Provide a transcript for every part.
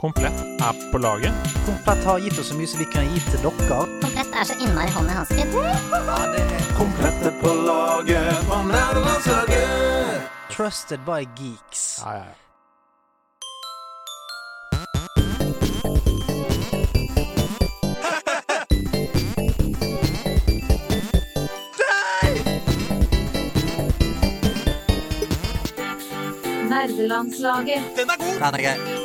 Komplett er på laget. Komplett har gitt oss så mye som vi kan gi til dere. Komplett er så innmari hånd i hanske. er på laget på nerdelandslaget. Trusted by geeks. Ja, ja, ja. Nerdelandslaget. Den er god! Den er grei.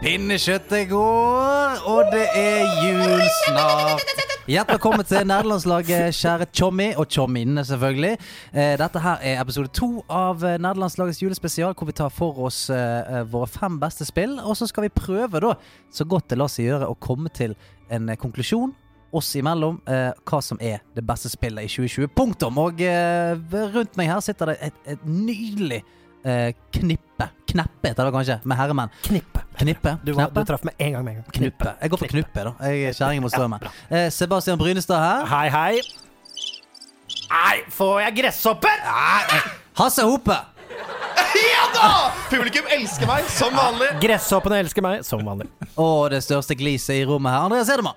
Pinnekjøttet går, og det er jul snart. Hjertelig velkommen til nerdelandslaget, kjære Tjommi, og Tjomminne, selvfølgelig. Eh, Dette her er episode to av Nederlandslagets nerdelandslagets julespesial, hvor vi tar for oss eh, eh, våre fem beste spill. Og så skal vi prøve, da, så godt det lar seg gjøre, å komme til en eh, konklusjon oss imellom eh, hva som er det beste spillet i 2020. Punktum! Og eh, rundt meg her sitter det et, et nydelig eh, knippe. Kneppe heter det kanskje, med herremenn. Knippe. Knippe? Du, var, du traff med en gang med en gang. Knippe. Jeg går for knuppe, da. Jeg er kjerring mot strømmen. Eh, Sebastian Brynestad her. Hei, hei. Nei, får jeg gresshopper? Hasse Hope. Ja da! Publikum elsker meg, som vanlig. Gresshoppene elsker meg, som vanlig. Og det største gliset i rommet her, Andreas Edemann.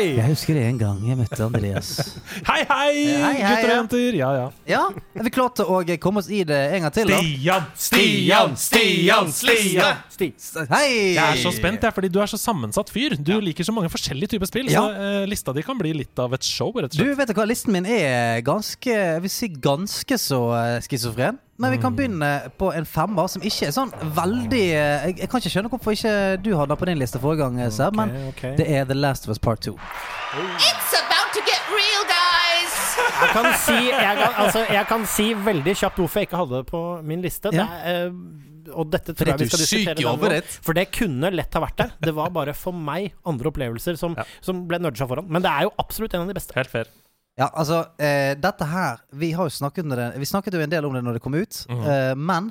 Jeg husker en gang jeg møtte Andreas. Hei, hei, hei, gutter og ja. jenter. Ja, ja. Ja, er vi klarte å komme oss i det en gang til, da? Stian, Stian, Stian, Stian. Sti. Hei! Jeg er så spent, jeg, fordi du er så sammensatt fyr. Du liker så mange forskjellige typer spill. Ja. Så uh, lista di kan bli litt av et show, rett og Du, vet du hva, listen min er ganske Jeg vil si ganske så uh, schizofren. Men vi kan begynne på en femmer som ikke er sånn veldig eh, jeg, jeg kan ikke skjønne hvorfor ikke du hadde den på din liste forrige gang, eh, Seb, men okay. det er The Last of Us Part 2. It's about to get real, guys! Jeg kan, si, jeg, kan, altså, jeg kan si veldig kjapt hvorfor jeg ikke hadde det på min liste. Ja. Det er, eh, og dette tror jeg vi skal er diskutere denne. For det kunne lett ha vært der. Det var bare for meg andre opplevelser som, Ja. som ble nudga foran. Men det er jo absolutt en av de beste. Helt fair. Ja, altså, eh, dette her Vi har jo snakket om det Vi snakket jo en del om det når det kom ut, eh, men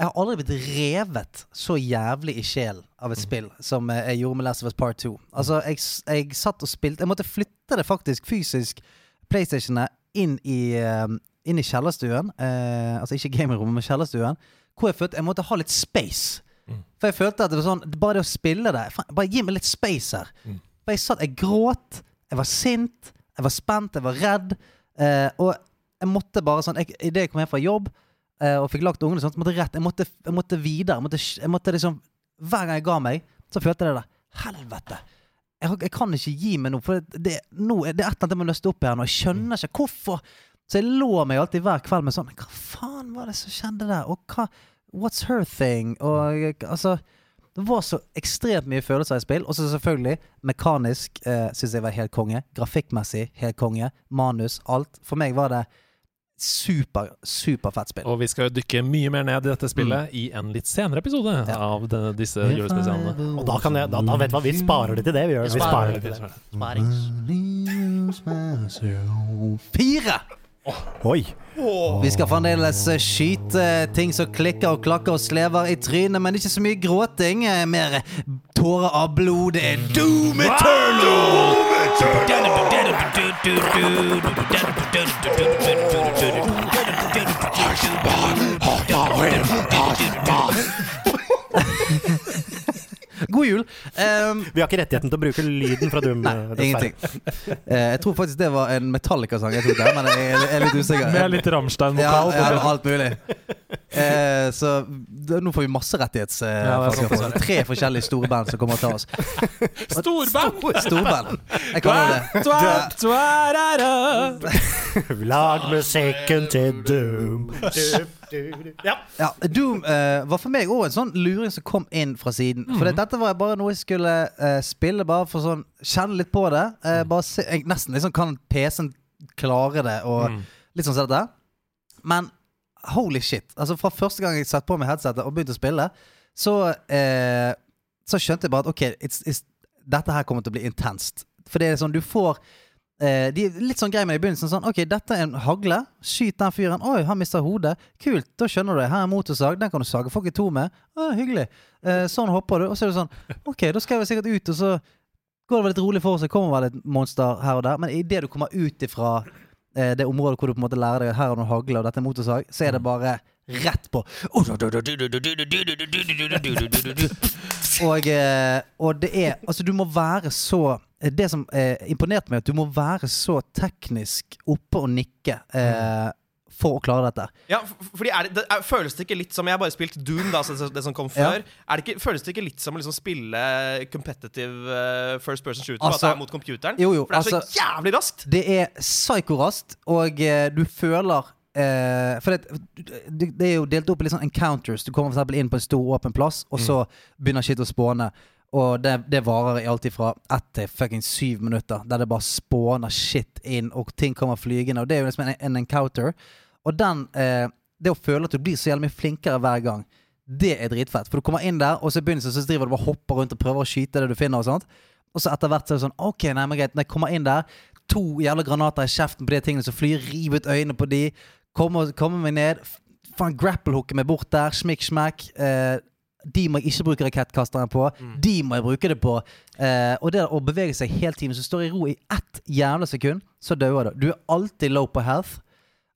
jeg har aldri blitt revet så jævlig i sjelen av et spill som eh, jeg gjorde med Last of Us Part 2. Altså, jeg, jeg satt og spilte Jeg måtte flytte det faktisk fysisk, PlayStationet, inn i, eh, inn i kjellerstuen. Eh, altså ikke gamingrommet, men kjellerstuen. Hvor jeg følte jeg måtte ha litt space. For jeg følte at det var sånn Bare det å spille det Bare gi meg litt space her. For jeg satt, jeg gråt, jeg var sint, jeg var spent, jeg var redd. Eh, og jeg måtte bare sånn Idet jeg kom hjem fra jobb eh, og fikk lagt ungene, sånn, så måtte jeg rett Jeg måtte, jeg måtte videre. Jeg måtte, jeg måtte liksom Hver gang jeg ga meg, så følte jeg det der. Helvete! Jeg, jeg kan ikke gi meg noe, for det, det, nå er et eller annet jeg må nøste opp i her nå. Jeg skjønner ikke hvorfor. Så jeg lå meg alltid hver kveld med sånn Hva faen var det som skjedde der? Og hva What's her thing? Og altså det var så ekstremt mye følelser i spill. Og så selvfølgelig, mekanisk eh, syns jeg var helt konge. Grafikkmessig helt konge. Manus, alt. For meg var det super, superfett spill. Og vi skal jo dykke mye mer ned i dette spillet i en litt senere episode Ja. av denne, disse julespesialene. Og da, kan jeg, da, da vet hva, vi sparer det til det. Vi, gjør. vi sparer det til det. Fire! Oi. Vi skal fremdeles skyte ting som klikker og klakker og slever i trynet, men ikke så mye gråting. eh, Mer tårer av blod. Det er Doom Eternal! God jul. Um, Vi har ikke rettigheten til å bruke lyden fra Doom. Nei, eh, ingenting. Uh, jeg tror faktisk det var en Metallica-sang jeg tok der, men jeg er, jeg er litt usikker. Med litt Ja, Rammstein-vokal. ja, alt mulig. Uh, så da, nå får vi masse rettighets... Uh, Ja, for, er. Tre forskjellige store band som kommer og tar oss. Storband! Storband. Jeg kaller det det. Lag musikken til Doom. Ja. Ja, Doom uh, var for meg òg en sånn luring som kom inn fra siden. For det, dette var bare noe jeg skulle uh, spille, bare for sånn kjenne litt på det. Uh, bare se, jeg, nesten liksom kan PC-en klare det, og litt sånn som dette. Men holy shit. Altså Fra første gang jeg satte på meg headsetet og begynte å spille, så, eh, så skjønte jeg bare at OK, it's, it's, dette her kommer til å bli intenst. For det er sånn, du får eh, De litt sånn grei med i begynnelsen. Sånn, OK, dette er en hagle. Skyt den fyren. Oi, han mista hodet. Kult, da skjønner du det. Her er motorsag. Den kan du sage folk i to med. Å, hyggelig. Eh, sånn hopper du. Og så er det sånn OK, da skal jeg vel sikkert ut, og så går det litt rolig for seg. Kommer vel et monster her og der. Men idet du kommer ut ifra eh, det området hvor du på en måte lærer deg at her er noen hagle og dette er motorsag, så er det bare rett på. Og, eh, og det er Altså, du må være så Det som eh, imponerte meg, at du må være så teknisk oppe og nikke eh, for å klare dette. Ja, for fordi er det, det er, Føles det ikke litt som Jeg har bare spilt Doom, da, så det, det som kom Ja. før. Er det ikke, føles det ikke litt som å liksom spille competitive uh, first person shooter? Altså- at det er mot computeren? Jo, jo, For det er altså- så jævlig raskt! Det er psykoraskt, og eh, du føler eh, For det, det, er jo delt opp i litt sånn encounters. Du kommer for inn på en stor, åpen plass, og så begynner shit å spåne. Og det, det varer i alltid fra ett til fucking syv minutter, der det bare spåner shit inn, og ting kommer flygende. Og det er jo liksom en, en encounter. Og den eh, Det å føle at du blir så jævlig mye flinkere hver gang, det er dritfett. For du kommer inn der, og så i begynnelsen så driver du bare hopper rundt og prøver å skyte det du finner. Og sånt Og så etter hvert så er det sånn OK, nei, men greit. Når jeg kommer inn der, to jævla granater i kjeften på de tingene som flyr, riv ut øynene på de, komme, komme meg ned, faen grapple-hooke meg bort der, Smikk-smakk. Eh, de må jeg ikke bruke rakettkasteren på. De må jeg bruke det på. Eh, og det å bevege seg hele tiden, så står i ro i ett jævla sekund, så dauer du. Du er alltid low på health.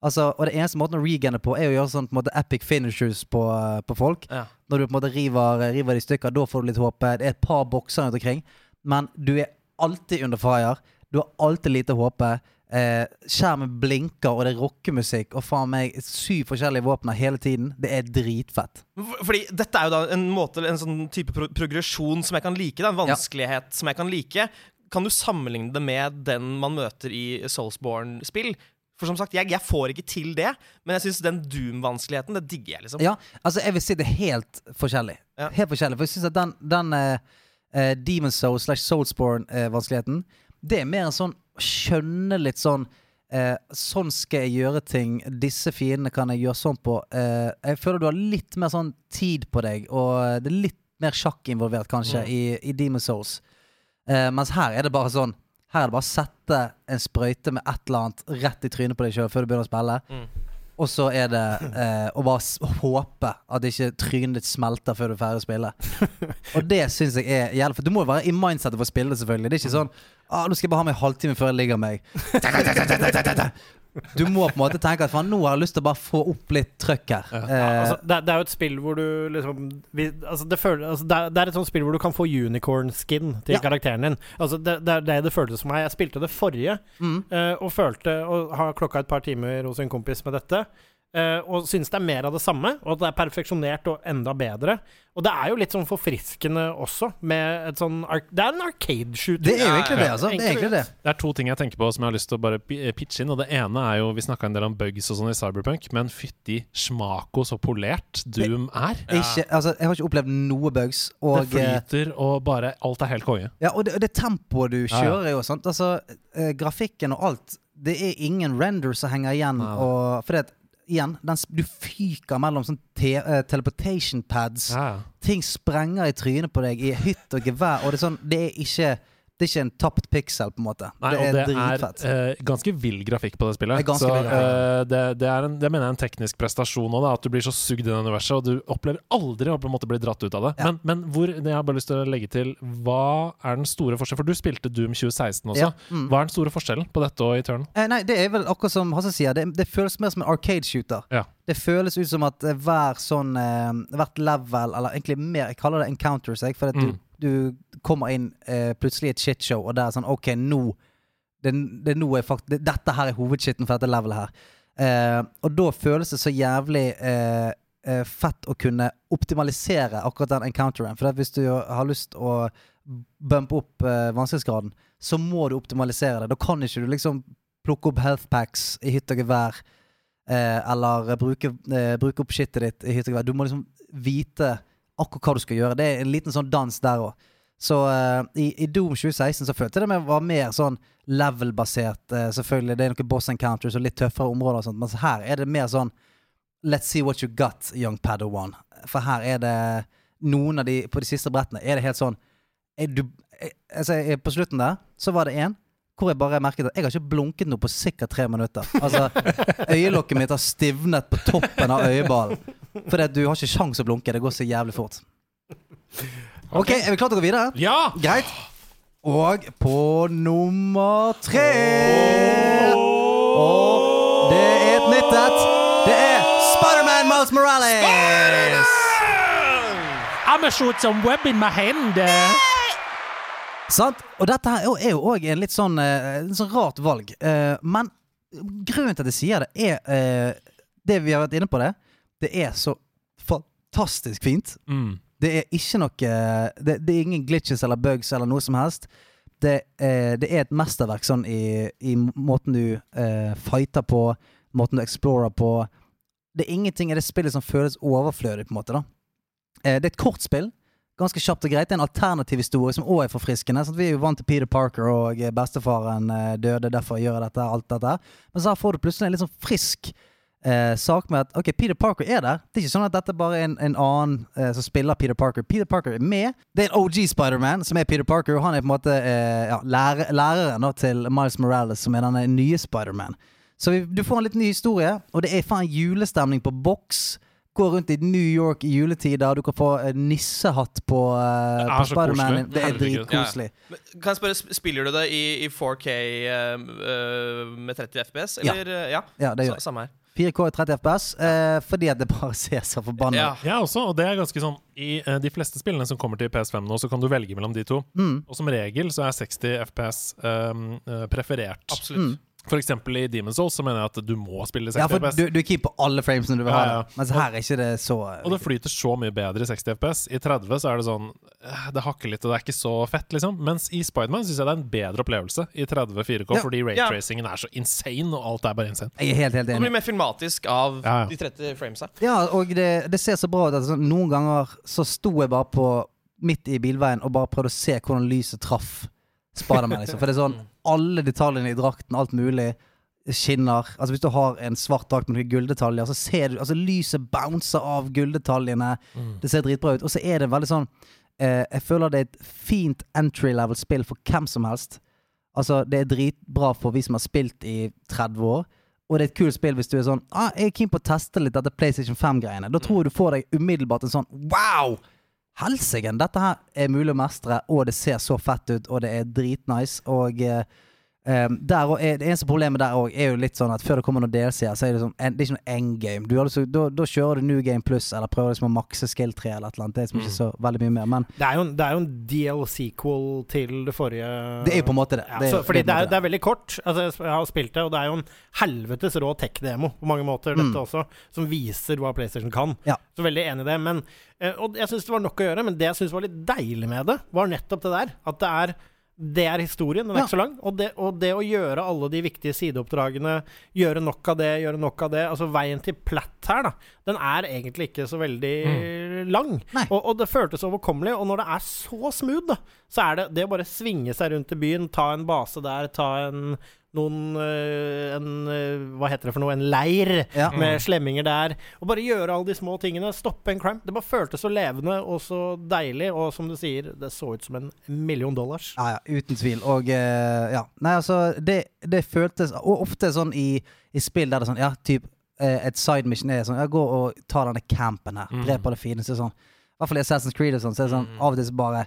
Altså, og det eneste måten å regane på, er å gjøre sånn på en måte epic finishers på, eh, på folk. Ja. Når du på en måte river, river de i stykker, da får du litt håp. Det er et par bokser rundt omkring. Men du er alltid under fire. Du har alltid lite håpe. Eh, skjermen blinker, og det er rockemusikk. Og faen meg syv forskjellige våpner hele tiden. Det er dritfett. Fordi dette er jo da en måte En sånn type pro progresjon som jeg kan like. Da, en vanskelighet som jeg kan like. Kan du sammenligne det med den man møter i Soulsborne-spill? For som sagt, jeg, jeg får ikke til det, men jeg syns den Doom-vanskeligheten, det digger jeg, liksom. Ja, altså jeg vil si det er helt forskjellig. Ja. Helt forskjellig, For jeg synes at den, den eh, eh, Demon Soul slash Soulsborne-vanskeligheten, det er mer en sånn skjønne litt sånn eh, Sånn skal jeg gjøre ting. Disse fiendene kan jeg gjøre sånn på. Eh, jeg føler du har litt mer sånn tid på deg, og det er litt mer sjakk involvert, kanskje, i, i Demon Souls. Eh, mens her er det bare sånn Her er det bare å sette en sprøyte med et eller annet rett i trynet på deg sjøl før du begynner å spille. Og så er det eh, å bare håpe at ikke trynet ditt smelter før du er ferdig å spille. Og det syns jeg er jævlig For du må jo være i mindsetet for å spille det, selvfølgelig. Det er ikke sånn ah, 'Nå skal jeg bare ha meg en halvtime før jeg ligger meg'. Du må på en måte tenke at faen, nå har jeg lyst til å bare få opp litt trøkk her. Eh, Altså, det, er- det er jo et spill hvor du liksom vi, altså, det, føler, altså, det, er, det er et sånt spill hvor du kan få unicorn-skin til Ja. karakteren din. Altså, det, det er det det føltes som meg. Jeg spilte det forrige, Mm. eh, og følte å ha klokka et par timer hos en kompis med dette. Eh, og synes det er mer av det samme, og at det er perfeksjonert og enda bedre. Og det er jo litt sånn forfriskende også, med et sånn Det er en arcade-shooter. det er jo egentlig det, altså. Det er egentlig det. Det er to ting jeg tenker på som jeg har lyst til å bare pitche inn. Og det ene er jo Vi snakka en del om bugs og sånn i Cyberpunk, men fytti smako så polert Doom er. Ikke, altså, jeg har ikke opplevd noe bugs. Og, det flyter, og bare Alt er helt konge. Ja, og det, og det tempoet du Ja, ja. kjører jo sant? Altså, eh, grafikken og alt Det er ingen render som henger igjen Ja. og, For det, igjen, den, du fyker mellom sånn te, uh, teleportation pads Ja. Ting sprenger i trynet på deg i hytt og gevær Og det er sånn, det er ikke Det er ikke en tapt pixel på en måte Nei, Det og er det er dritfett eh, ganske vill grafikk på det spillet. Det så uh, det, det, er en, det mener jeg er en teknisk prestasjon òg, at du blir så sugd i det universet, og du opplever aldri å på en måte bli dratt ut av det. Ja. Men, men hvor, jeg har bare lyst til å legge til Hva er den store forskjellen? For du spilte Doom 2016 også. Ja, mm. Hva er den store forskjellen på dette og Eternal? eh, Nei, det er vel akkurat som Hasse sier Det, det føles mer som en arcade shooter Ja. Det føles ut som at hver sånn eh, Hvert level, eller egentlig mer Jeg kaller det encounters, jeg, for at Mm. du, du kommer inn eh, plutselig i et shitshow, og det er sånn OK, nå det, det nå er fakt, det, Dette her er hovedskitten for dette levelet her. Eh, og da føles det så jævlig eh, eh, fett å kunne optimalisere akkurat den encounteren. For hvis du har lyst å bumpe opp eh, vanskelighetsgraden, så må du optimalisere det. Da kan ikke du liksom plukke opp healthpacks i hytt og gevær. Eh, eller bruke, bruke opp shitet ditt i hytt og gevær. Du må liksom vite akkurat hva du skal gjøre. Det er en liten sånn dans der òg. Så uh, i, i Doom 2016 så følte jeg det med var mer sånn level-basert. uh, selvfølgelig, Det er noen boss encounters og litt tøffere områder, og sånt, mens her er det mer sånn Let's see what you got, young Padawan. For her er det noen av de På de siste brettene er det helt sånn du, jeg, altså, På slutten der så var det en hvor jeg bare merket at jeg har ikke blunket noe på sikkert tre minutter. Altså, Øyelokket mitt har stivnet på toppen av øyeballen. At du har ikke sjans å blunke. Det går så jævlig fort. Ok, Er vi klare til å gå videre? Ja! Greit. Og på nummer tre Og det er et nytt et. Det er Spiderman Miles Morales! I'm a shoot some web in my hand. Sant? Og dette her er er jo òg en litt sånn, eh, en sånn rart valg. Eh, men grunnen til at jeg sier det, er eh, det vi har vært inne på det. Det er så fantastisk fint. Mm. Det er ikke noe det, det er ingen glitches eller bugs eller noe som helst. Det, eh, det er et mesterverk sånn i, i måten du eh, fighter på, måten du explorer på. Det er ingenting i det spillet som føles overflødig, på en måte. da eh, Det er et kort spill. Ganske kjapt og greit. Det er en alternativ historie som òg er forfriskende. Sant? Vi er jo vant til Peter Parker, og bestefaren eh, døde, derfor gjør jeg dette, alt dette. Men så her får du plutselig en litt sånn frisk eh, sak med at ok, Peter Parker er der. Det er ikke sånn at dette bare er en, en annen eh, som spiller Peter Parker. Peter Parker er med. Det er en OG Spiderman som er Peter Parker, og han er på en måte eh, ja, lærer, læreren da, til Miles Morales, som er den nye Spiderman. Så vi, du får en litt ny historie, og det er faen julestemning på boks. Gå rundt i New York i juletider. Du kan få eh, nissehatt på, uh, på Spiderman. Det er dritkoselig. Ja. Kan jeg spørre, sp- Spiller du det i, i 4K eh, eh, med 30 FPS? Eller? ja. Ja, Ja, det gjør jeg. Samme her. 4K i 30 FPS, eh, fordi at det bare ser så forbanna Ja. Jeg også, og det er ganske sånn I eh, de fleste spillene som kommer til PS5 nå, så kan du velge mellom de to. Mm. Og som regel så er 60 FPS um, eh, preferert. Absolutt. For eksempel i Demon's Souls så mener jeg at du må spille 60 Ja, for FPS. du, du keeper alle framesene du vil ha. ja. ja. Mens her er ikke det så Og det flyter så mye bedre i 60 FPS. I 30 så er det sånn eh, Det hakker litt, og det er ikke så fett, liksom. Mens i Spiderman syns jeg det er en bedre opplevelse i 30 4K, Ja. fordi Ja. raytracingen er så insane, og alt er bare insane. Jeg er helt, helt Det enig. blir mer filmatisk av Ja, ja. de 30 framesa. Ja, og det, det ser så bra ut at sånn, noen ganger så sto jeg bare på midt i bilveien og bare prøvde å se hvordan lyset traff Spiderman. Liksom. For det er sånn alle detaljene i drakten, alt mulig, skinner. Altså Hvis du har en svart drakt med noen gulldetaljer, så ser du Altså lyset bouncer av gulldetaljene. Det ser dritbra ut. Og så er det veldig sånn eh, Jeg føler det er et fint entry level-spill for hvem som helst. Altså Det er dritbra for vi som har spilt i 30 år. Og det er et kult spill hvis du er sånn ah, Jeg er keen på å teste litt dette PlayStation 5-greiene. Da tror jeg du får deg umiddelbart en sånn Wow! Helsike! Dette her er mulig å mestre, og det ser så fett ut, og det er dritnice. Og eh, eh, der og er, det eneste problemet der òg er jo litt sånn at før det kommer noen DLC-er, så er det sånn en, Det er ikke noe end game. har Da, da kjører du New Game Plus, eller prøver liksom å makse skill 3 eller et eller annet. Det er liksom ikke så veldig mye mer. Men Det er jo en, det er jo en DLC-sequel til det forrige det er jo på en måte det. ja, det, så, Fordi det er, det er veldig kort. Altså, jeg har spilt det, og det er jo en helvetes rå tech-demo på mange måter, Mm. dette også, som viser hva PlayStation kan. Ja. Så veldig enig i det. Men, eh, og jeg syns det var nok å gjøre, men det jeg syns var litt deilig med det, var nettopp det der. At det er det er historien, den er Ja. ikke så lang. Og det, og det å gjøre alle de viktige sideoppdragene, gjøre nok av det, gjøre nok av det Altså veien til Platt her, da, den er egentlig ikke så veldig lang. Og, og det føltes overkommelig. Og når det er så smooth, da, så er det det å bare svinge seg rundt i byen, ta en base der, ta en noen øh, En øh, Hva heter det for noe? En leir Ja. med slemminger der. Og bare gjøre alle de små tingene. Stoppe en crime. Det bare føltes så levende og så deilig. Og som du sier, det så ut som en million dollars. Ja, ja, uten tvil. Og eh, ja. Nei, altså, det, det føltes Og ofte sånn i, i spill der det er sånn Ja, typ eh, et side mission er sånn Ja, gå og ta denne campen her. Mm. Drep på det Så er sånn I hvert fall i Assassin's Creed og sånn, så er det sånn av og til bare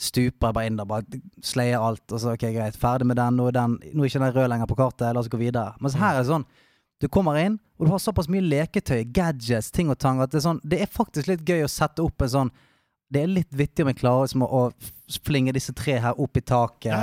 stuper bare inn der, bare slayer alt, og så ok, greit, ferdig med den, nå er, den, nå er ikke den rød lenger på kartet, la oss gå videre. Mens her er det sånn du kommer inn, og du har såpass mye leketøy, gadgets, ting og tang, at det er sånn Det er faktisk litt gøy å sette opp en sånn Det er litt vittig om jeg klarer liksom å, flinge disse tre her opp i taket.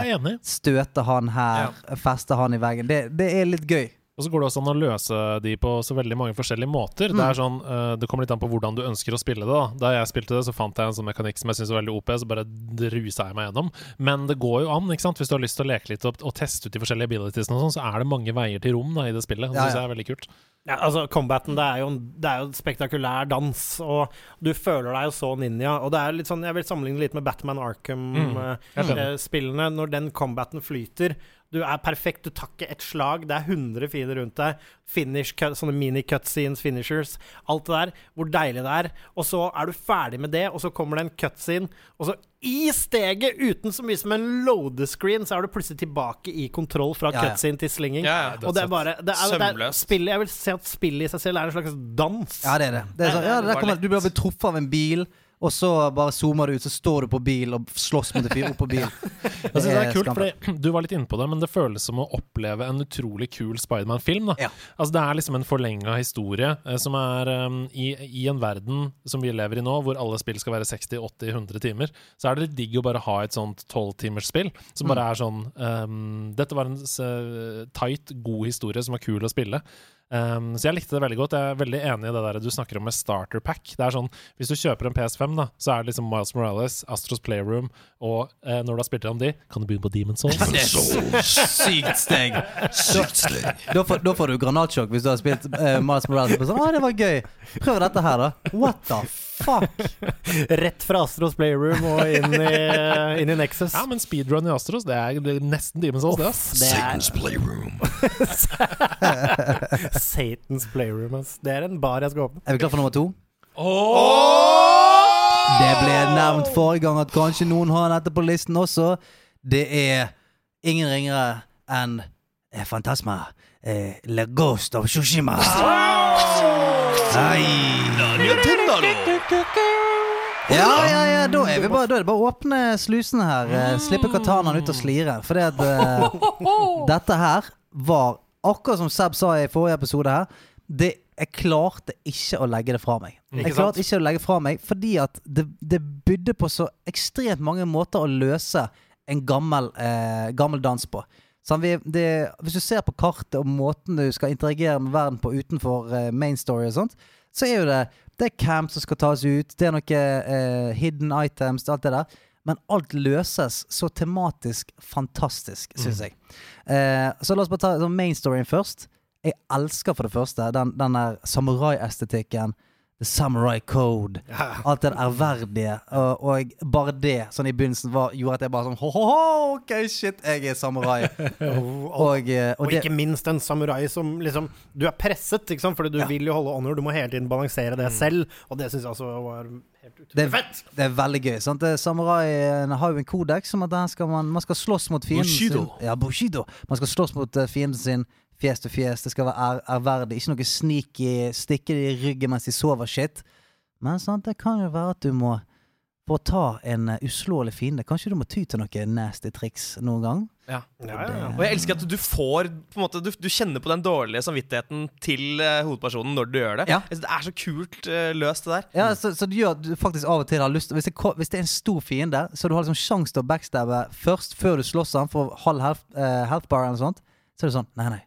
Støte han her, feste han i veggen. Det, det er litt gøy. Og så går det også an å løse de på så veldig mange forskjellige måter. Det er sånn, eh, det kommer litt an på hvordan du ønsker å spille det. Da Da jeg spilte det, så fant jeg en sånn mekanikk som jeg syntes var veldig OP, så bare rusa jeg meg gjennom. Men det går jo an, ikke sant. Hvis du har lyst til å leke litt og, og teste ut de forskjellige abilitiesene og sånn, så er det mange veier til rom da i det spillet. Det Ja, syns jeg er veldig kult. Ja, altså Combaten det er, jo en, det er jo en spektakulær dans, og du føler deg jo så ninja. Og det er litt sånn, Jeg vil sammenligne litt med Batman Arkham-spillene. Mm. Arkham-spillene. når den combaten flyter Du er perfekt, du tar ikke ett slag. Det er 100 fiender rundt deg. Finish cut, Sånne mini-cutscenes, finishers. Alt det der. Hvor deilig det er. Og så er du ferdig med det, og så kommer det en cutscene, og så i steget, uten så mye som en loadescreen, så er du plutselig tilbake i kontroll fra Ja, ja. cutscene til slinging. Ja, ja, og det er bare det er, det er, spillet, Jeg vil si at spillet i seg selv er en slags dans. Ja, det er det. det er så, ja, der kommer, du blir truffet av en bil, og så bare zoomer du ut, så står du på bil og slåss mot en fyr oppå på bil. Jeg synes det er kult, skamfullt. fordi Du var litt inne på det, men det føles som å oppleve en utrolig kul Spiderman-film. Ja. Altså Det er liksom en forlenga historie eh, som er um, i, I en verden som vi lever i nå, hvor alle spill skal være 60-80-100 timer, så er det litt digg å bare ha et sånt tolvtimersspill som bare er sånn um, Dette var en uh, tight, god historie som var kul å spille. Um, så jeg likte det veldig godt. Jeg er veldig enig i det der du snakker om med starter pack. Det er sånn, Hvis du kjøper en PS5, da så er det liksom Miles Morales, Astros Playroom, og eh, når du har spilt gjennom de, kan du begynne på Demon's Souls. Sykt steg. Da, får, da får du granatsjokk hvis du har spilt uh, Miles Morales. Sånn, ah, det var gøy. Prøv dette her, da. What the fuck? Rett fra Astros Playroom og inn i, inn i Nexus. Ja, men speedrun i Astros, det er, det er nesten Demon's Souls, det, ass. Det er Satans Playroom. Det er en bar jeg skal åpne. Er vi klar for nummer to? Det ble nevnt forrige gang at kanskje noen har dette på listen også. Det er ingen ringere enn eh, Fantasma. Eh, Le Ghost of Shushima. Ai. Ja, ja, ja, da er, vi bare, da er det bare å åpne slusene her. Eh, slippe katanaen ut og slire. For det at eh, dette her var, akkurat som Seb sa i forrige episode her, det, jeg klarte ikke å legge det fra meg. Jeg klarte ikke å legge fra meg fordi at det, det bydde på så ekstremt mange måter å løse en gammel, eh, gammel dans på. Sånn, vi, det, hvis du ser på kartet og måten du skal interagere med verden på utenfor eh, main story og sånt, så er jo det Det er camp som skal tas ut, det er noen eh, hidden items, alt det der. Men alt løses så tematisk fantastisk, syns jeg. Eh, så la oss bare ta main storyen først. Jeg elsker for det første den, den der samurai-estetikken. The Samurai Code. Alt det ærverdige. Og, og bare det sånn i begynnelsen var, gjorde at jeg bare sånn Ho-ho-ho, ok, shit, jeg er samurai. Og, Og, eh, og ikke minst en samurai som liksom Du er presset, ikke sant? Fordi du Ja. vil jo holde honor. Du må hele tiden balansere det selv. Og det syns jeg også var helt det, utrolig fett. det er veldig gøy. Sant? Samuraien har jo en kodeks om at skal man, man skal slåss mot fienden Bushido. sin. Ja, Bushido. Man skal slåss mot eh, fienden sin fjes til fjes. Det skal være ær, ærverdig. Ikke noe sneaky, stikke det i ryggen mens de sover shit. Men sant? det kan jo være at du må For å ta en uh, uslåelig fiende, kanskje du må ty til noen nasty triks noen gang? Ja. Ja, ja, ja. Og jeg elsker at du får på en måte, du, du kjenner på den dårlige samvittigheten til uh, hovedpersonen når du gjør det. Ja. Det er så kult uh, løst, det der. Ja, så, så det gjør at du faktisk av og til har lyst Hvis det, hvis det er en stor fiende, så du har liksom sjanse til å backstabbe først, før du slåss han for halv health, uh, health bar eller noe sånt, så er det sånn Nei, nei,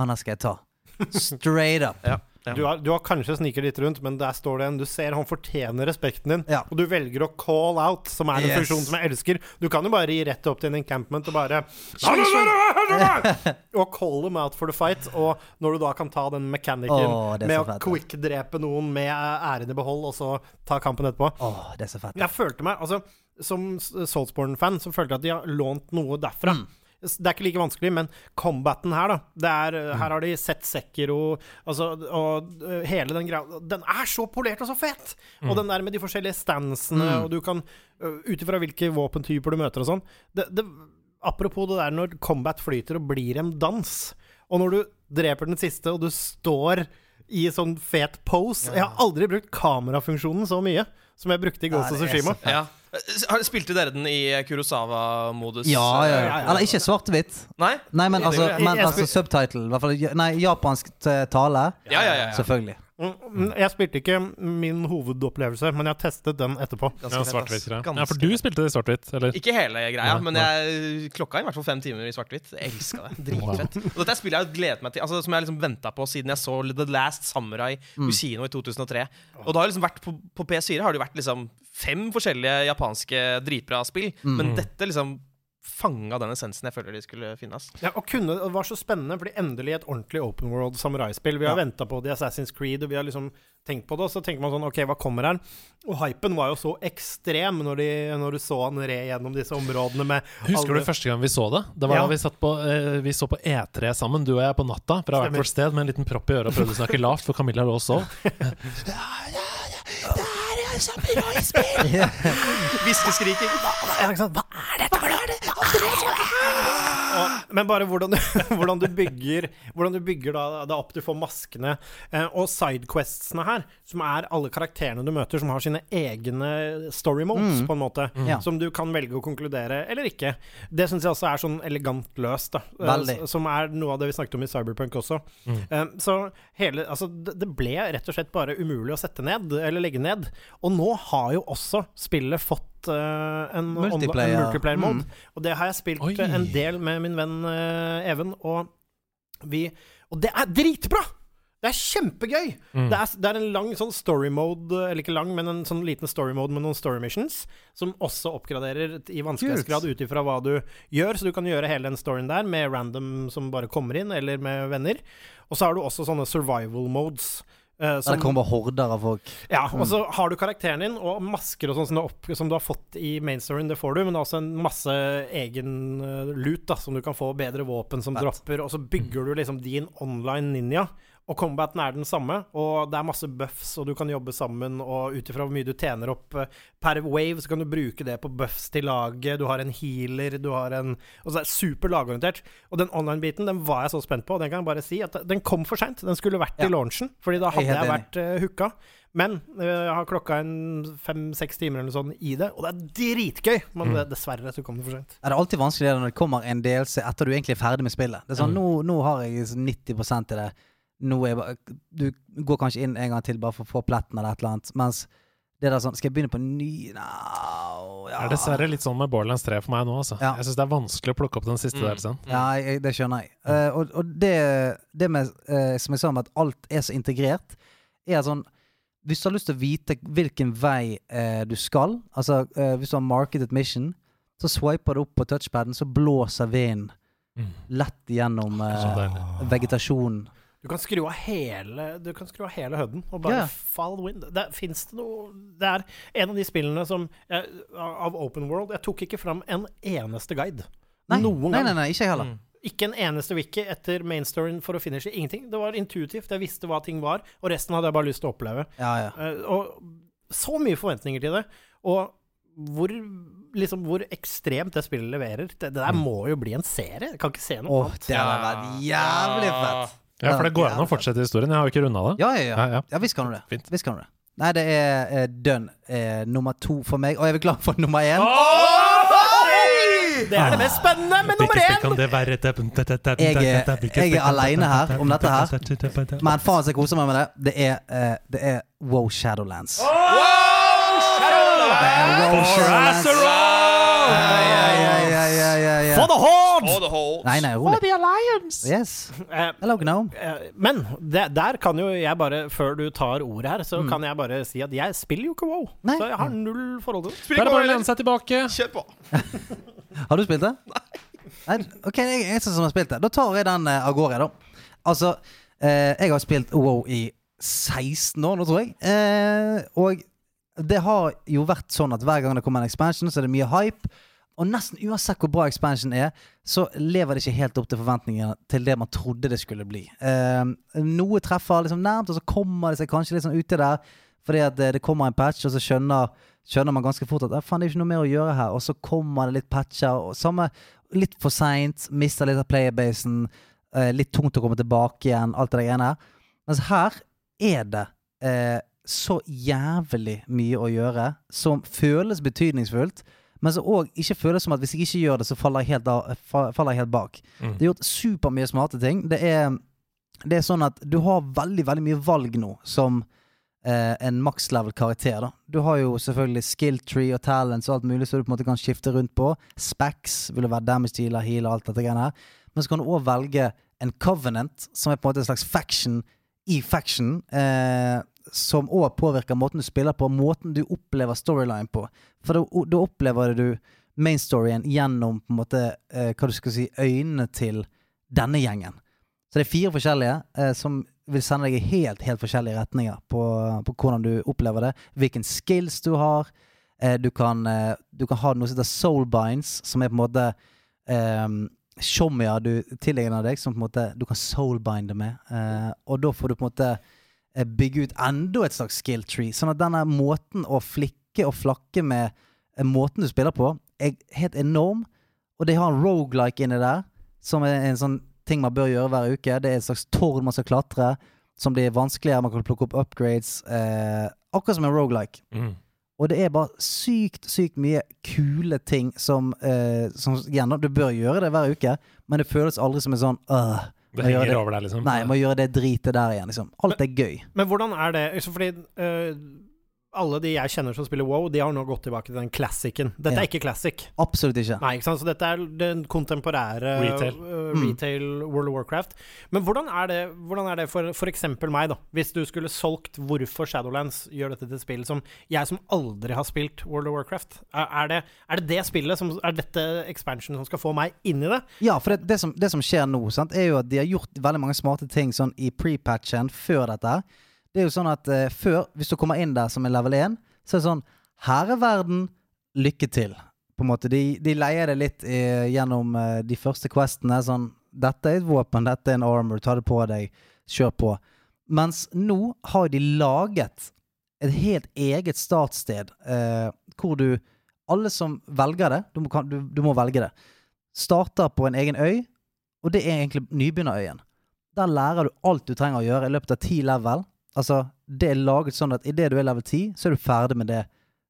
han her skal jeg ta. Straight up. Ja. Ja. Du har, du har kanskje sniker litt rundt, men der står det en Du ser han fortjener respekten din, Ja. og du velger å call out, som er en Yes. funksjon som jeg elsker. Du kan jo bare gi rett opp til en encampment og bare Og call them out for the fight. Og når du da kan ta den mekanikeren oh, med å quick-drepe noen med æren i behold, og så ta kampen etterpå Åh, det er så fett. Jeg følte meg, altså Som Soulsborne-fan så følte jeg at de har lånt noe derfra. Mm. Det er ikke like vanskelig, men combaten her, da det er, Mm. Her har de sett Sekiro altså, Og uh, hele den greia Den er så polert og så fet! Mm. Og den der med de forskjellige stansene, og du kan uh, Ut ifra hvilke våpentyper du møter og sånn det, det, Apropos det der når combat flyter og blir en dans, og når du dreper den siste, og du står i sånn fet pose Jeg har aldri brukt kamerafunksjonen så mye som jeg brukte i Ghost of det Tsushima. Ja. Eh, Spilte dere den i Kurosawa-modus? Ja, ja, Eh, ja. Eller ikke svart-hvitt. Nei? Nei, men altså, men, altså subtitle. I hvert fall Nei, japansk tale. Ja, ja, ja. ja. Selvfølgelig. Mm, Jeg spilte ikke min hovedopplevelse, men jeg testet den etterpå. Ganske Ja, svart-hvitt. Ja. Ganske ja, for du spilte det i svart-hvitt, eller? Ikke hele greia, men jeg klokka i hvert fall fem timer i svart-hvitt. Jeg elska det. Dritfett. Og dette spillet jeg har gledet meg til Altså Som jeg liksom venta på siden jeg så The Last Samurai Mm. kino i 2003. Og det har liksom vært på, på PS4 har det jo vært liksom fem forskjellige japanske dritbra spill, Mm. men dette liksom fanga den essensen jeg føler de skulle finnes. Ja, og kunne, det var så spennende, fordi endelig et ordentlig open world samuraispill. Vi har Ja. ventet på det i Assassin's Creed, og vi har liksom tenkt på det, og så tenker man sånn OK, hva kommer her? Og hypen var jo så ekstrem når, de, når du så han re gjennom disse områdene med Husker alle- du første gang vi så det? Det var Ja. da vi, satt på, eh, vi så på E3 sammen, du og jeg, på natta. Fra hvert vårt sted med en liten propp i øret og prøvde å snakke lavt, for Camilla lå og sov. Hviskeskriking. Ja, ikke sant? Hva er dette for noe? Og, men bare hvordan du, hvordan du bygger Hvordan du bygger da, da opp du får maskene. Eh, og sidequestsene her, som er alle karakterene du møter, som har sine egne story modes, Mm. på en måte. mm. Som du kan velge å konkludere eller ikke. Det syns jeg også er sånn elegant løst, da. Eh, Veldig. Som er noe av det vi snakket om i Cyberpunk også. Eh, så hele Altså, det, det ble rett og slett bare umulig å sette ned, eller legge ned. Og nå har jo også spillet fått eh, en multiplayer-mode. multiplayer. Mm. Og det har jeg spilt Oi. eh, en del med min venn uh, Even, og vi Og det er dritbra! Det er kjempegøy! Mm. Det, er, det er en lang sånn story mode, eller ikke lang, men en sånn liten story mode med noen story missions, som også oppgraderer i vanskelighetsgrad ut ifra hva du gjør, så du kan gjøre hele den storyen der med random som bare kommer inn, eller med venner. Og så har du også sånne survival modes. Der som- det kommer horder av folk. ja, og så har du karakteren din, og masker og sånn som, som du har fått i mainstoryen, det får du, men det er også en masse egen uh, loot, da, som du kan få, bedre våpen som Fett. dropper, og så bygger du liksom din online ninja. Og combaten er den samme, og det er masse buffs, og du kan jobbe sammen, og ut ifra hvor mye du tjener opp eh, per wave, så kan du bruke det på buffs til laget, du har en healer, du har en Og så er det super lagorientert. Og den online-biten, den var jeg så spent på, og den kan jeg bare si at den kom for seint. Den skulle vært Ja. i launchen, fordi da hadde jeg jeg vært uh, hooka. Men eh, jeg har klokka en fem-seks timer eller noe sånt i det, og det er dritgøy! Men Mm. det, dessverre så kom det for sent. Er det alltid vanskelig når det kommer en DLC etter du egentlig er ferdig med spillet? Det er sånn, Mm. nå, nå har jeg sånn 90 i det. Nå er jeg du går kanskje inn en gang til bare for å få pletten eller et eller annet. Mens det der sånn Skal jeg begynne på ny no, ja. Det er dessverre litt sånn med Borderlands 3 for meg nå, altså. Ja. Jeg syns det er vanskelig å plukke opp den siste Mm. delsen. Ja, jeg, det skjønner jeg. Eh, og og det, det med, uh, som jeg sa med at alt er så integrert, er sånn Hvis du har lyst til å vite hvilken vei uh, du skal, altså eh, hvis du har marketed mission, så swiper du opp på touchpaden, så blåser vinden Mm. lett gjennom vegetasjonen. Du kan skru av hele Du kan skru av hele HUD-en og bare yeah. fall wind. Det Fins det noe Det er en av de spillene som jeg, Av Open World Jeg tok ikke fram en eneste guide. Nei, Noen nei, gang. nei, nei, ikke jeg heller. Mm. Ikke en eneste wiki etter mainstoryen for å finishe. Ingenting. Det var intuitivt. Jeg visste hva ting var, og resten hadde jeg bare lyst til å oppleve. Ja, ja. Eh, og så mye forventninger til det. Og hvor, liksom, hvor ekstremt det spillet leverer. Det, det der må jo bli en serie. Jeg kan ikke se noe Åh, annet. det hadde vært jævlig fett. Ja, for det går an å fortsette historien. Jeg har jo ikke runda det. Ja, ja, ja. Ja, ja. Ja, visst kan du det. Fint. Visst kan du det. Nei, det er eh, dønn eh, nummer to for meg, og jeg er glad for nummer én. Det er det mest spennende med nummer én! Jeg er- jeg er alene her om dette her. Men faen så jeg koser meg med det. Det er, eh, det er Wow Shadowlands. Det er Wow Shadowlands. For the horde! For the Horde. Nei, nei, rolig. Yes. Eh, Hello, Gnome. eh, men det, der kan jo jeg bare, før du tar ordet her, Mm. så kan jeg bare si at jeg spiller jo ikke WoW. Nei. Så jeg har null forhold til det. Da er det bare å lene seg tilbake. Kjør på. Har du spilt det? Nei. Ok, jeg er eneste som har spilt det. Da tar jeg den eh, av gårde, da. Altså, eh, jeg har spilt WoW i 16 år nå, tror jeg. Eh, og det har jo vært sånn at hver gang det kommer en expansion, så er det mye hype. Og nesten uansett hvor bra expansion er, så lever det ikke helt opp til forventningene til det man trodde det skulle bli. Eh, noe treffer liksom nærmt, og så kommer det seg kanskje litt sånn uti der. Fordi at det, det kommer en patch, og så skjønner, skjønner man ganske fort at faen, det er ikke noe mer å gjøre her. Og så kommer det litt patcher. Og samme, litt for seint, mister litt av playerbasen. Eh, litt tungt å komme tilbake igjen, alt det der greiene her. Mens her er det eh, så jævlig mye å gjøre som føles betydningsfullt. Men som òg ikke føles som at hvis jeg ikke gjør det, så faller jeg helt, av, faller jeg helt bak. Mm. Det er gjort supermye smarte ting. Det er, det er sånn at du har veldig, veldig mye valg nå som eh, en max level karakter. da Du har jo selvfølgelig skill tree og talents og alt mulig så du på en måte kan skifte rundt på. Specs vil være damage dealer, heal og alt dette greiene her. Men så kan du òg velge en covenant, som er på en måte en slags faction i faction. Eh, som òg påvirker måten du spiller på, måten du opplever storyline på. For da, opplever du main storyen gjennom på en måte eh, hva du skal si, øynene til denne gjengen. Så det er fire forskjellige eh, som vil sende deg i helt, helt forskjellige retninger på, på hvordan du opplever det. Hvilken skills du har. Eh, du, kan, eh, du kan ha noe som heter soulbinds, som er på en måte eh, showmier du tilegner deg, som på en måte du kan soulbinde med. Eh, og da får du på en måte bygge ut enda et slags skill tree. Sånn at denne måten å flikke og flakke med eh, måten du spiller på, er helt enorm. Og de har en rogelike inni der, som er en sånn ting man bør gjøre hver uke. Det er et slags tårn man skal klatre, som blir vanskeligere. Man kan plukke opp upgrades. Eh, akkurat som en rogelike. Mm. Og det er bare sykt, sykt mye kule ting som, eh, som igjen, Du bør gjøre det hver uke, men det føles aldri som en sånn øh, Det henger det. over deg, liksom. Nei, jeg må gjøre det dritet der igjen, liksom. Alt er gøy. Men hvordan er det Fordi øh, alle de jeg kjenner som spiller WoW, de har nå gått tilbake til den classicen. Dette Ja. er ikke classic. Absolutt ikke. Nei, ikke sant? Så dette er den kontemporære Retail. øh, Mm. World of Warcraft. Men hvordan er det, hvordan er det for f.eks. meg, da? Hvis du skulle solgt hvorfor Shadowlands gjør dette til et spill som jeg som aldri har spilt World of Warcraft Er, er, det, er det det spillet som Er dette expansion som skal få meg inn i det? Ja, for det, det, som, det som skjer nå, sant, er jo at de har gjort veldig mange smarte ting sånn i pre-patchen før dette. her. Det er jo sånn at eh, før, hvis du kommer inn der som en level 1, så er det sånn Her er verden. Lykke til. På en måte. De, de leier det litt eh, gjennom eh, de første questene. Sånn Dette er et våpen, dette er en armor, ta det på deg, kjør på. Mens nå har de laget et helt eget startsted eh, hvor du Alle som velger det, du må, du, du må velge det, starter på en egen øy, og det er egentlig nybegynnerøyen. Der lærer du alt du trenger å gjøre i løpet av ti level. Altså, det er laget sånn at idet du er level 10, så er du ferdig med det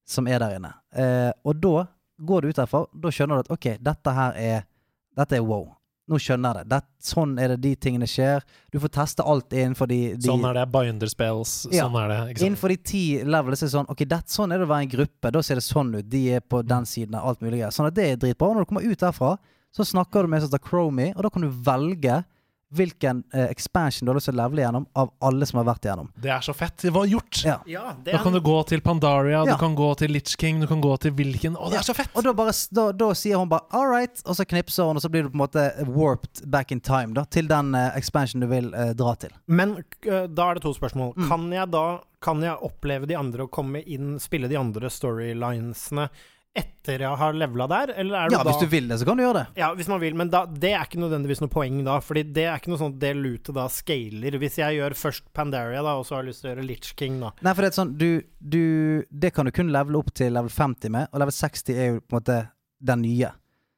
som er der inne. Eh, og da går du ut derfra, da skjønner du at ok, dette her er Dette er wow. Nå skjønner jeg det. det. Sånn er det de tingene skjer. Du får teste alt innenfor de, de Sånn er det. Binder spells. Ja. Sånn er det. Ikke sant? Innenfor de ti levelene er det sånn Ok, det, sånn er det å være en gruppe. Da ser det sånn ut. De er på den siden av alt mulig. Sånn at det er dritbra. Og når du kommer ut derfra, så snakker du med en som heter Chromie, og da kan du velge hvilken eh, expansion du har lyst til å levele gjennom av alle som har vært igjennom. Det er så fett. Det var gjort! Ja. Ja, det Da kan du gå til Pandaria, Ja. du kan gå til Litch King, du kan gå til hvilken Å, det er så fett! Og da, bare, s- da, da sier hun bare 'all right', og så knipser hun, og så blir du på en måte warped back in time da, til den eh, expansion du vil eh, dra til. Men øh, da er det to spørsmål. Mm. Kan jeg da Kan jeg oppleve de andre og komme inn, spille de andre storylinesene etter jeg har levela der, eller er det Ja, da hvis du vil det, så kan du gjøre det. Ja, hvis man vil, men da, det er ikke nødvendigvis noe poeng da. Fordi det er ikke noe sånn at det lutet da scaler. Hvis jeg gjør først Pandaria, da, og så har jeg lyst til å gjøre Litch King, da. Nei, for det er sånn du, du, Det kan du kun levele opp til level 50 med, og level 60 er jo på en måte den nye.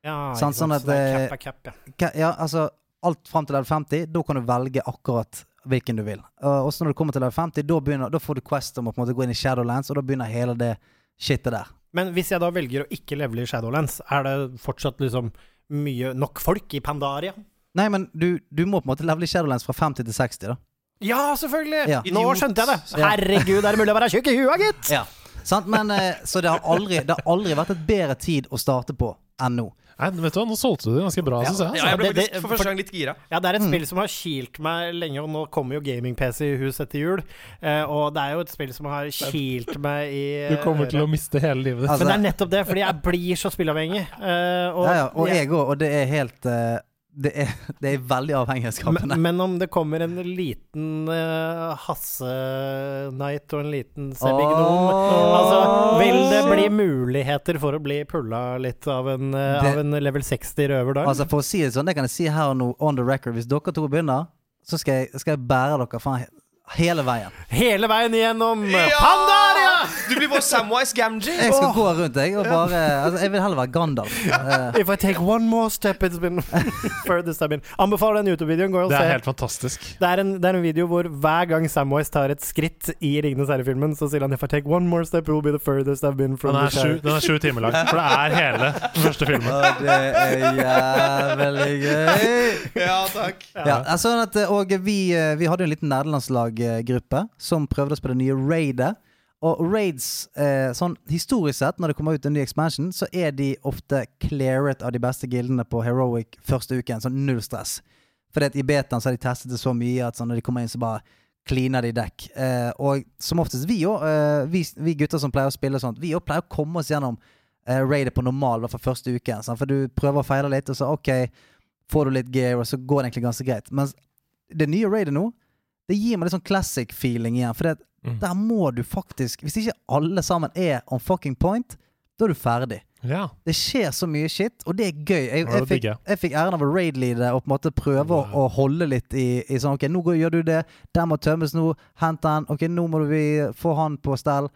Ja, Sånn- sant? sånn at Så det er cap er cap, ja. Ja, altså Alt fram til level 50, da kan du velge akkurat hvilken du vil. Og også når du kommer til level 50, da, begynner, da får du Quest om å på en måte gå inn i Shadowlands, og da begynner hele det shitet der. Men hvis jeg da velger å ikke levele i Shadowlands, er det fortsatt liksom mye nok folk i Pandaria? Nei, men du, du må på en måte levele i Shadowlands fra 50 til 60, da. Ja, selvfølgelig! Ja. Nå skjønte jeg det! Herregud, er det mulig å være tjukk i huet, gitt? Ja. Sant? Men, eh, så det har, aldri, det har aldri vært et bedre tid å starte på enn nå. Nei, vet du hva, Nå solgte du det ganske bra, Ja. syns jeg. Ja, Altså. jeg ble det- det- for første gang litt gira. Ja, det er et Mm. spill som har kilt meg lenge, og nå kommer jo gaming-PC i hus etter jul. Eh, og det er jo et spill som har kilt meg i Du kommer til å miste hele livet ditt. Altså- Men det er nettopp det, fordi jeg blir så spillavhengig. Eh, og Ja, ja, og jeg- òg, og det er helt eh, det, er, det er veldig avhengighetsskapende. men, men om det kommer en liten uh, Hasse-night og en liten Sebignom oh, Altså, vil det bli muligheter for å bli pulla litt av en, uh, Det- av en level 60 røver da? Altså For å si det sånn, det kan jeg si her og nå, on the record. Hvis dere to begynner, så skal jeg, skal jeg bære dere faen hele veien. Hele veien gjennom Ja! Pandaria! Du blir vår Samwise Gamgee! Jeg skal gå rundt, jeg, og bare altså, Jeg vil heller være Gandalf. Uh. If I take one more step, it's been furthest I've been. Anbefaler den YouTube-videoen. Gå og Det er helt fantastisk. Det er, en, det er en video hvor hver gang Samwise tar et skritt i Ringenes herre-filmen, så sier han If I take one more step, it will be the furthest I've been from Den er sju, den er sju timer lang, for det er hele den første filmen. og det er jævlig gøy. Ja, takk. Ja, altså, sånn at, eh, og vi, eh, vi hadde jo en liten nederlandslaggruppe som prøvde oss på det nye raidet. Og raids, eh, sånn historisk sett, når det kommer ut en ny expansion, så er de ofte clearet av de beste gildene på Heroic første uken. Sånn null stress. Fordi at i betaen så har de testet det så mye at sånn, når de kommer inn, så bare kliner de dekk. Eh, og som oftest, vi òg, eh, vi, vi gutter som pleier å spille sånt, vi òg pleier å komme oss gjennom eh, raidet på normal hvert første uken. Sånn, For du prøver og feiler litt, og så OK, får du litt gear, og så går det egentlig ganske greit. Mens det nye raidet nå, det gir meg litt sånn classic feeling igjen. For det, Mm. der må du faktisk Hvis ikke alle sammen er on fucking point, da er du ferdig. Ja. Det skjer så mye shit, og det er gøy. Jeg, jeg, fikk, jeg. fikk æren av å raid-leade og på en måte prøve å, Wow. å holde litt i, i sånn Ok, nå går, gjør du det. Der må tømmes nå. Hent den. Ok, nå må vi få han på stell.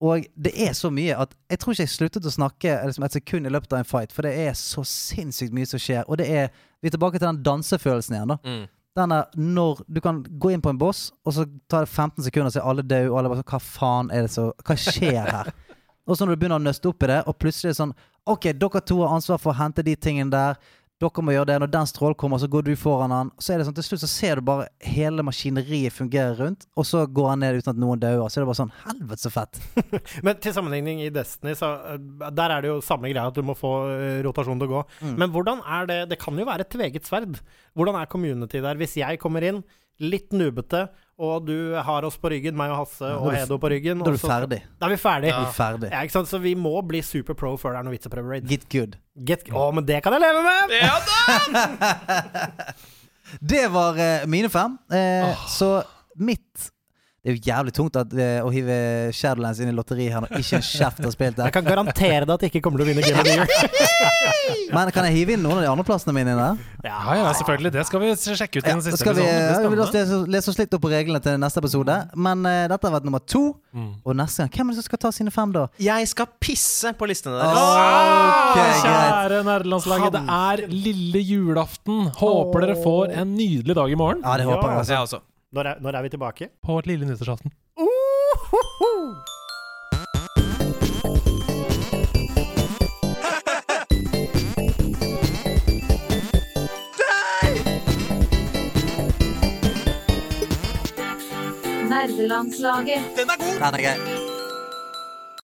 Og det er så mye at jeg tror ikke jeg sluttet å snakke liksom, et sekund i løpet av en fight, for det er så sinnssykt mye som skjer. Og det er Vi er tilbake til den dansefølelsen igjen, da. Mm. Den er når du kan gå inn på en boss, og så tar det 15 sekunder, så er alle døde, og alle bare sånn Hva faen er det så Hva skjer her? og så når du begynner å nøste opp i det, og plutselig er det sånn OK, dere to har ansvar for å hente de tingene der. Dere må gjøre det. Når den strålen kommer, så går du foran han. Så er det sånn, Til slutt så ser du bare hele maskineriet fungere rundt, og så går han ned uten at noen dauer. Så er det bare sånn Helvete, så fett. Men til sammenligning i Destiny, så eh, der er det jo samme greia, at du må få rotasjonen til å gå. Mm. Men hvordan er det Det kan jo være et tveget sverd. Hvordan er community der? Hvis jeg kommer inn, litt nubete, og du har oss på ryggen, meg og Hasse Ja, og Hedo på ryggen Da er du ferdig. Da er vi ferdig. Vi er ferdig. Ja, ikke sant? Så vi må bli super pro før det er noe vits å prøve raid. Get good. Get, å, men det kan jeg leve med! Ja da! Det var eh, mine fem. Eh, Så mitt Det er jo jævlig tungt at, uh, å hive Shadowlands inn i lotteri her når ikke en kjeft har spilt det. Jeg kan garantere deg at jeg ikke kommer til å vinne Game of the Year. Men kan jeg hive inn noen av de andre plassene mine inn der? Ja, ja, selvfølgelig. Det skal vi sjekke ut i den siste skal vi, episoden. Vi spennende. lese, lese oss litt opp på reglene til neste episode. Men uh, dette har vært nummer to. Mm. Og neste gang, hvem er det som skal ta sine fem, da? Jeg skal pisse på listene deres. Oh, okay, Kjære nerdelandslaget, det er lille julaften. Håper dere får en nydelig dag i morgen. Ja, det håper jeg. Jeg også. Når er, når er vi tilbake? På lille nyttårsaften. Nerdelandslaget. Den er grei.